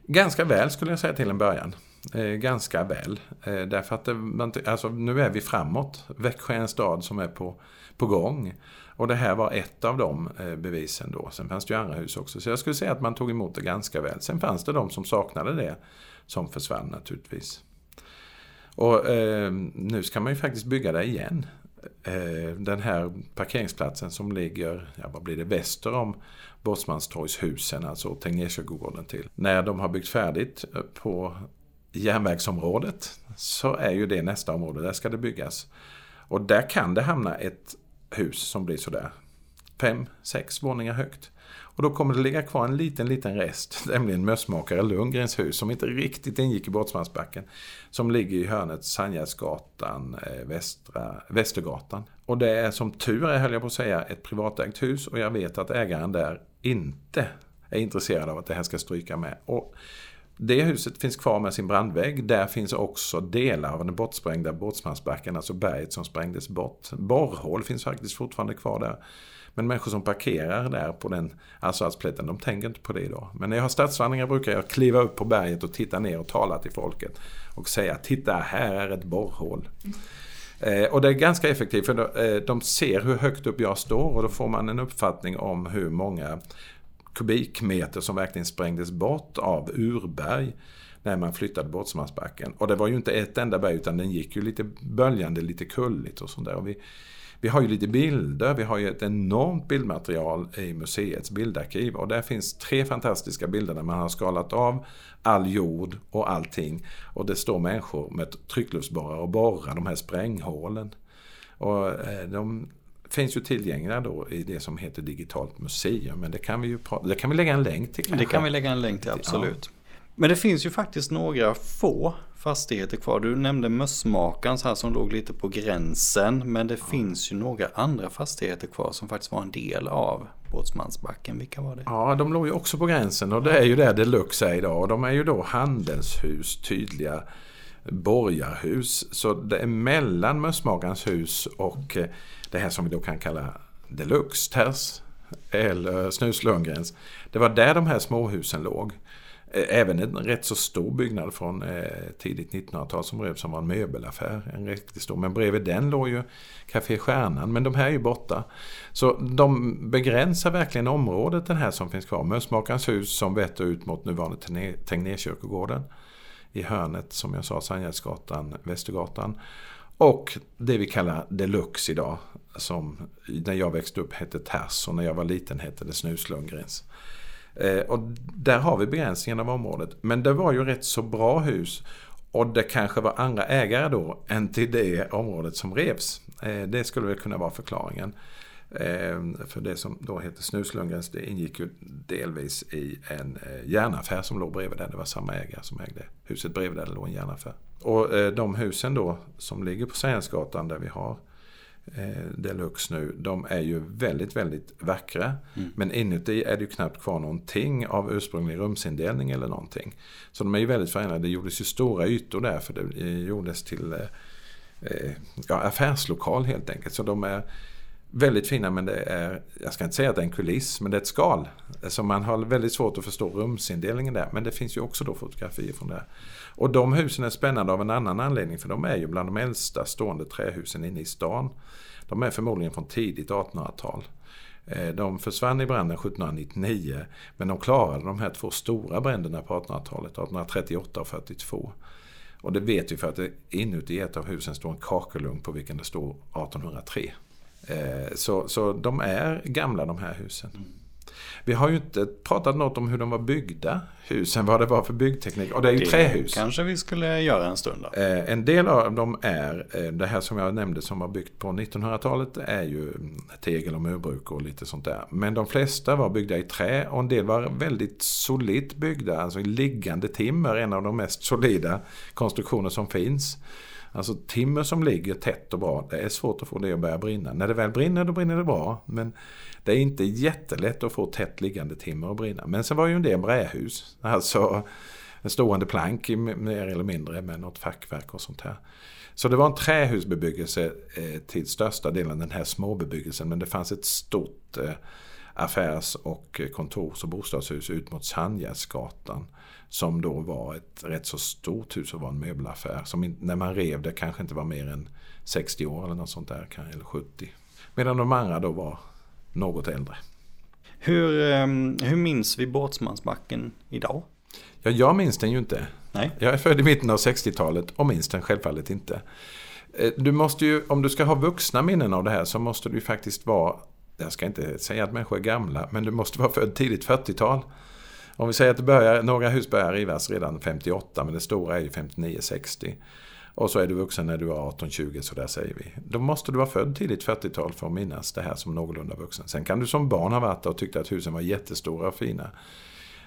Ganska väl skulle jag säga till en början. eh, ganska väl. Eh, därför att det, alltså, nu är vi framåt. Växjö är en stad som är på, på gång. Och det här var ett av de eh, bevisen då. Sen fanns det ju andra hus också. Så jag skulle säga att man tog emot det ganska väl. Sen fanns det de som saknade det, som försvann naturligtvis. Och eh, nu ska man ju faktiskt bygga det igen. Eh, den här parkeringsplatsen som ligger, ja vad blir det, väster om Båtsmanstorgshusen, alltså Tegnérsjögården till. När de har byggt färdigt eh, på järnvägsområdet så är ju det nästa område, där ska det byggas. Och där kan det hamna ett hus som blir sådär fem, sex våningar högt. Och då kommer det ligga kvar en liten, liten rest, nämligen mössmakare Lundgrens hus som inte riktigt ingick i Båtsmansbacken. Som ligger i hörnet Sandgärdsgatan, eh, Västra, Västergatan. Och det är som tur är, höll jag på att säga, ett privatägt hus och jag vet att ägaren där inte är intresserad av att det här ska stryka med. Och det huset finns kvar med sin brandvägg. Där finns också delar av den bortsprängda Båtsmansbacken, alltså berget som sprängdes bort. Borrhål finns faktiskt fortfarande kvar där. Men människor som parkerar där på den asfaltsplätten, de tänker inte på det idag. Men när jag har stadsvandringar brukar jag kliva upp på berget och titta ner och tala till folket. Och säga, titta här är ett borrhål. Eh, och det är ganska effektivt för eh, de ser hur högt upp jag står och då får man en uppfattning om hur många kubikmeter som verkligen sprängdes bort av urberg när man flyttade Båtsmansbacken. Och det var ju inte ett enda berg utan den gick ju lite böljande, lite kulligt och sånt där. Och vi, vi har ju lite bilder, vi har ju ett enormt bildmaterial i museets bildarkiv och där finns tre fantastiska bilder där man har skalat av all jord och allting. Och det står människor med tryckluftsborrar och borrar de här spränghålen. Och eh, de finns ju tillgängliga då i det som heter Digitalt museum. Men det kan vi ju det kan vi lägga en länk till. Kanske. Det kan vi lägga en länk till, absolut. Ja. Men det finns ju faktiskt några få fastigheter kvar. Du nämnde Mössmakans här som låg lite på gränsen. Men det finns ju några andra fastigheter kvar som faktiskt var en del av Båtsmansbacken. Vilka var det? Ja, de låg ju också på gränsen och det är ju där Deluxe är idag. Och de är ju då handelshus, tydliga borgarhus. Så det är mellan Mössmakarens hus och eh, det här som vi då kan kalla Deluxe, Ters eller Snus Lundgrens. Det var där de här småhusen låg. Eh, även en rätt så stor byggnad från eh, tidigt 1900-tal som revs som var en möbelaffär. En riktigt stor. Men bredvid den låg ju Café Stjärnan. Men de här är ju borta. Så de begränsar verkligen området den här som finns kvar. Mössmakarens hus som vetter ut mot nuvarande Tegnérkyrkogården. I hörnet som jag sa, Sandgärdsgatan, Västergatan. Och det vi kallar Deluxe idag. Som när jag växte upp hette Ters och när jag var liten hette det Snuslundgrens. Eh, och där har vi begränsningen av området. Men det var ju rätt så bra hus. Och det kanske var andra ägare då än till det området som revs. Eh, det skulle väl kunna vara förklaringen. Eh, för det som då heter Snuslundgrens det ingick ju delvis i en järnaffär som låg bredvid där. Det var samma ägare som ägde huset bredvid där det låg en järnaffär. Och de husen då som ligger på Sägensgatan där vi har eh, Deluxe nu, de är ju väldigt, väldigt vackra. Mm. Men inuti är det ju knappt kvar någonting av ursprunglig rumsindelning eller någonting. Så de är ju väldigt förändrade. Det gjordes ju stora ytor där för det gjordes till eh, eh, ja, affärslokal helt enkelt. Så de är väldigt fina men det är, jag ska inte säga att det är en kuliss, men det är ett skal. Så man har väldigt svårt att förstå rumsindelningen där. Men det finns ju också då fotografier från det. Och de husen är spännande av en annan anledning för de är ju bland de äldsta stående trähusen inne i stan. De är förmodligen från tidigt 1800-tal. Eh, de försvann i branden 1799 men de klarade de här två stora bränderna på 1800-talet, 1838 och 42. Och det vet vi för att det inuti ett av husen står en kakelugn på vilken det står 1803. Eh, så, så de är gamla de här husen. Vi har ju inte pratat något om hur de var byggda, husen, vad det var för byggteknik. Och det är ju det trähus. kanske vi skulle göra en stund då. Eh, en del av dem är, eh, det här som jag nämnde som var byggt på 1900-talet, är ju tegel och murbruk och lite sånt där. Men de flesta var byggda i trä och en del var väldigt solitt byggda, alltså i liggande timmer, en av de mest solida konstruktioner som finns. Alltså timmer som ligger tätt och bra, det är svårt att få det att börja brinna. När det väl brinner, då brinner det bra. Men det är inte jättelätt att få tätt liggande timmer att brinna. Men sen var ju en del brähus. Alltså en stående plank mer eller mindre med något fackverk och sånt här. Så det var en trähusbebyggelse eh, till största delen den här småbebyggelsen. Men det fanns ett stort eh, affärs och eh, kontors och bostadshus ut mot Sandgärdsgatan. Som då var ett rätt så stort hus och var en möbelaffär. Som när man rev det kanske inte var mer än 60 år eller något sånt där, eller 70. Medan de andra då var något äldre. Hur, ehm, hur minns vi Båtsmansbacken idag? Ja, jag minns den ju inte. Nej. Jag är född i mitten av 60-talet och minns den självfallet inte. Eh, du måste ju, om du ska ha vuxna minnen av det här så måste du ju faktiskt vara, jag ska inte säga att människor är gamla, men du måste vara född tidigt 40-tal. Om vi säger att det börjar, några hus börjar rivas redan 58, men det stora är ju 59-60. Och så är du vuxen när du är 18-20, så där säger vi. Då måste du vara född tidigt 40-tal för att minnas det här som någorlunda vuxen. Sen kan du som barn ha varit och tyckt att husen var jättestora och fina.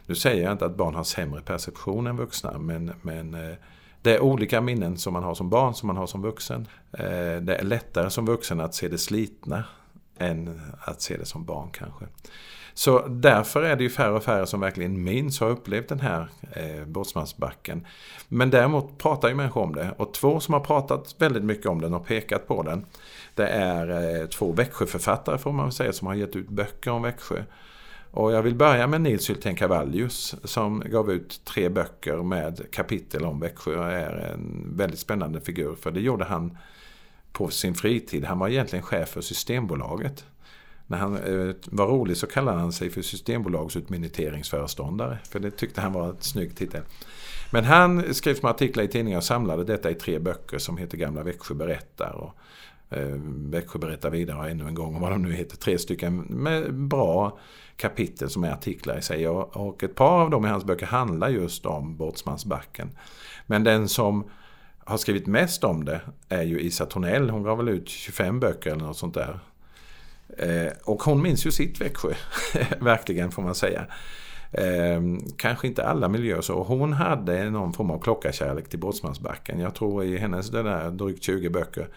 Nu säger jag inte att barn har sämre perception än vuxna, men, men eh, det är olika minnen som man har som barn som man har som vuxen. Eh, det är lättare som vuxen att se det slitna än att se det som barn kanske. Så därför är det ju färre och färre som verkligen minns och har upplevt den här eh, Båtsmansbacken. Men däremot pratar ju människor om det. Och två som har pratat väldigt mycket om den och pekat på den. Det är eh, två Växjöförfattare får man säga som har gett ut böcker om Växjö. Och jag vill börja med Nils Hylten Cavallius som gav ut tre böcker med kapitel om Växjö och är en väldigt spännande figur. För det gjorde han på sin fritid. Han var egentligen chef för Systembolaget. När han eh, var rolig så kallade han sig för Systembolagsutminiteringsföreståndare. För det tyckte han var ett snygg titel. Men han skrev små artiklar i tidningar och samlade detta i tre böcker som heter Gamla Växjö berättar. Och eh, Växjö berättar vidare ännu en gång om vad de nu heter. Tre stycken med bra kapitel som är artiklar i sig. Och ett par av dem i hans böcker handlar just om Båtsmansbacken. Men den som har skrivit mest om det är ju Isa Tornell. Hon gav väl ut 25 böcker eller något sånt där. Eh, och hon minns ju sitt Växjö, verkligen får man säga. Eh, kanske inte alla miljöer så. Hon hade någon form av klockarkärlek till Båtsmansbacken. Jag tror i hennes det där drygt 20 böcker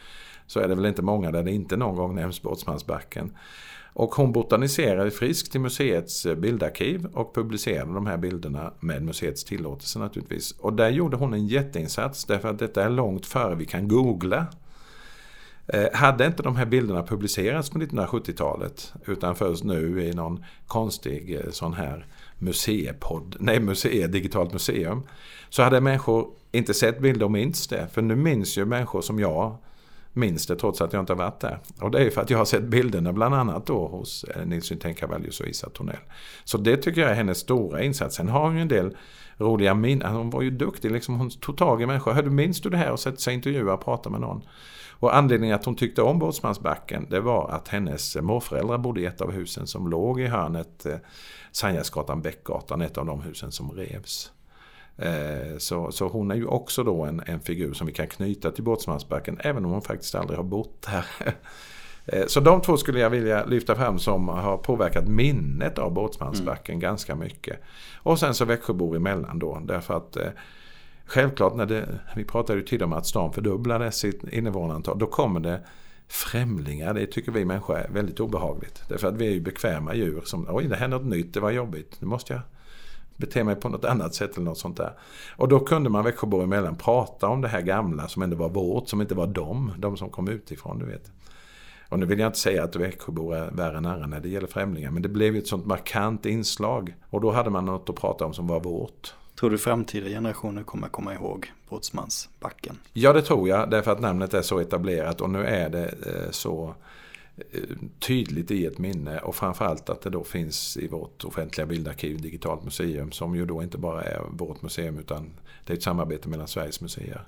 så är det väl inte många där det inte någon gång nämns Båtsmansbacken. Och hon botaniserade friskt i museets bildarkiv och publicerade de här bilderna med museets tillåtelse naturligtvis. Och där gjorde hon en jätteinsats därför att detta är långt före vi kan googla. Eh, hade inte de här bilderna publicerats på 1970-talet utan först nu i någon konstig eh, sån här museipodd, nej museie, digitalt museum. Så hade människor inte sett bilder och minns det. För nu minns ju människor som jag minns det trots att jag inte har varit där. Och det är ju för att jag har sett bilderna bland annat då hos eh, Nils Yntén Cavallius och Isa Tornell. Så det tycker jag är hennes stora insats. Sen har hon ju en del roliga minnen. Hon var ju duktig, liksom, hon tog tag i människor. Hörde, minns du det här? Och sätter sig och intervjuar och pratar med någon. Och anledningen att hon tyckte om Båtsmansbacken det var att hennes morföräldrar bodde i ett av husen som låg i hörnet eh, Sandgärdsgatan, Bäckgatan, ett av de husen som revs. Eh, så, så hon är ju också då en, en figur som vi kan knyta till Båtsmansbacken även om hon faktiskt aldrig har bott här. Eh, så de två skulle jag vilja lyfta fram som har påverkat minnet av Båtsmansbacken mm. ganska mycket. Och sen så Växjöbor emellan då därför att eh, Självklart när det, vi pratade ju tidigare om att stan fördubblade sitt invånarantal, då kommer det främlingar. Det tycker vi människor är väldigt obehagligt. Därför att vi är ju bekväma djur som, oj det händer något nytt, det var jobbigt, nu måste jag bete mig på något annat sätt eller något sånt där. Och då kunde man Växjöbor emellan prata om det här gamla som ändå var vårt, som inte var dem, de som kom utifrån, du vet. Och nu vill jag inte säga att Växjöbor är värre än andra när det gäller främlingar, men det blev ju ett sånt markant inslag. Och då hade man något att prata om som var vårt. Tror du framtida generationer kommer komma ihåg Båtsmansbacken? Ja, det tror jag, därför att namnet är så etablerat och nu är det eh, så eh, tydligt i ett minne och framförallt att det då finns i vårt offentliga bildarkiv Digitalt museum som ju då inte bara är vårt museum utan det är ett samarbete mellan Sveriges museer.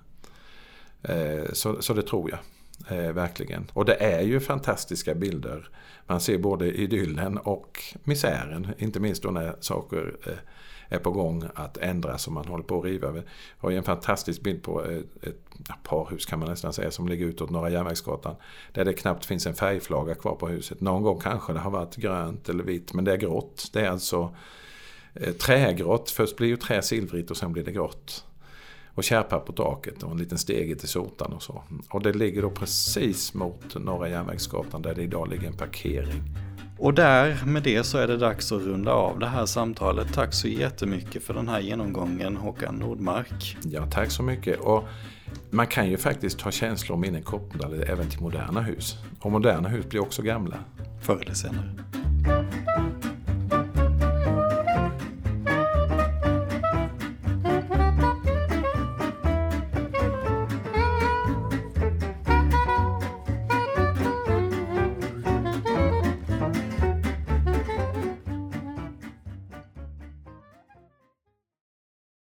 Eh, så, så det tror jag. Verkligen. Och det är ju fantastiska bilder. Man ser både idyllen och misären. Inte minst då när saker är på gång att ändras och man håller på att riva. Vi har ju en fantastisk bild på eh, ett, ett parhus kan man nästan säga som ligger utåt Norra Järnvägsgatan. Där det knappt finns en färgflaga kvar på huset. Någon gång kanske det har varit grönt eller vitt men det är grått. Det är alltså eh, trägrått. Först blir ju trä silvrigt och sen blir det grått. Och kärpa på taket och en liten stege till sotan och så. Och det ligger då precis mot Norra Järnvägsgatan där det idag ligger en parkering. Och där med det så är det dags att runda av det här samtalet. Tack så jättemycket för den här genomgången Håkan Nordmark. Ja, tack så mycket. Och man kan ju faktiskt ha känslor och minnen kopplade även till moderna hus. Och moderna hus blir också gamla. Förr eller senare.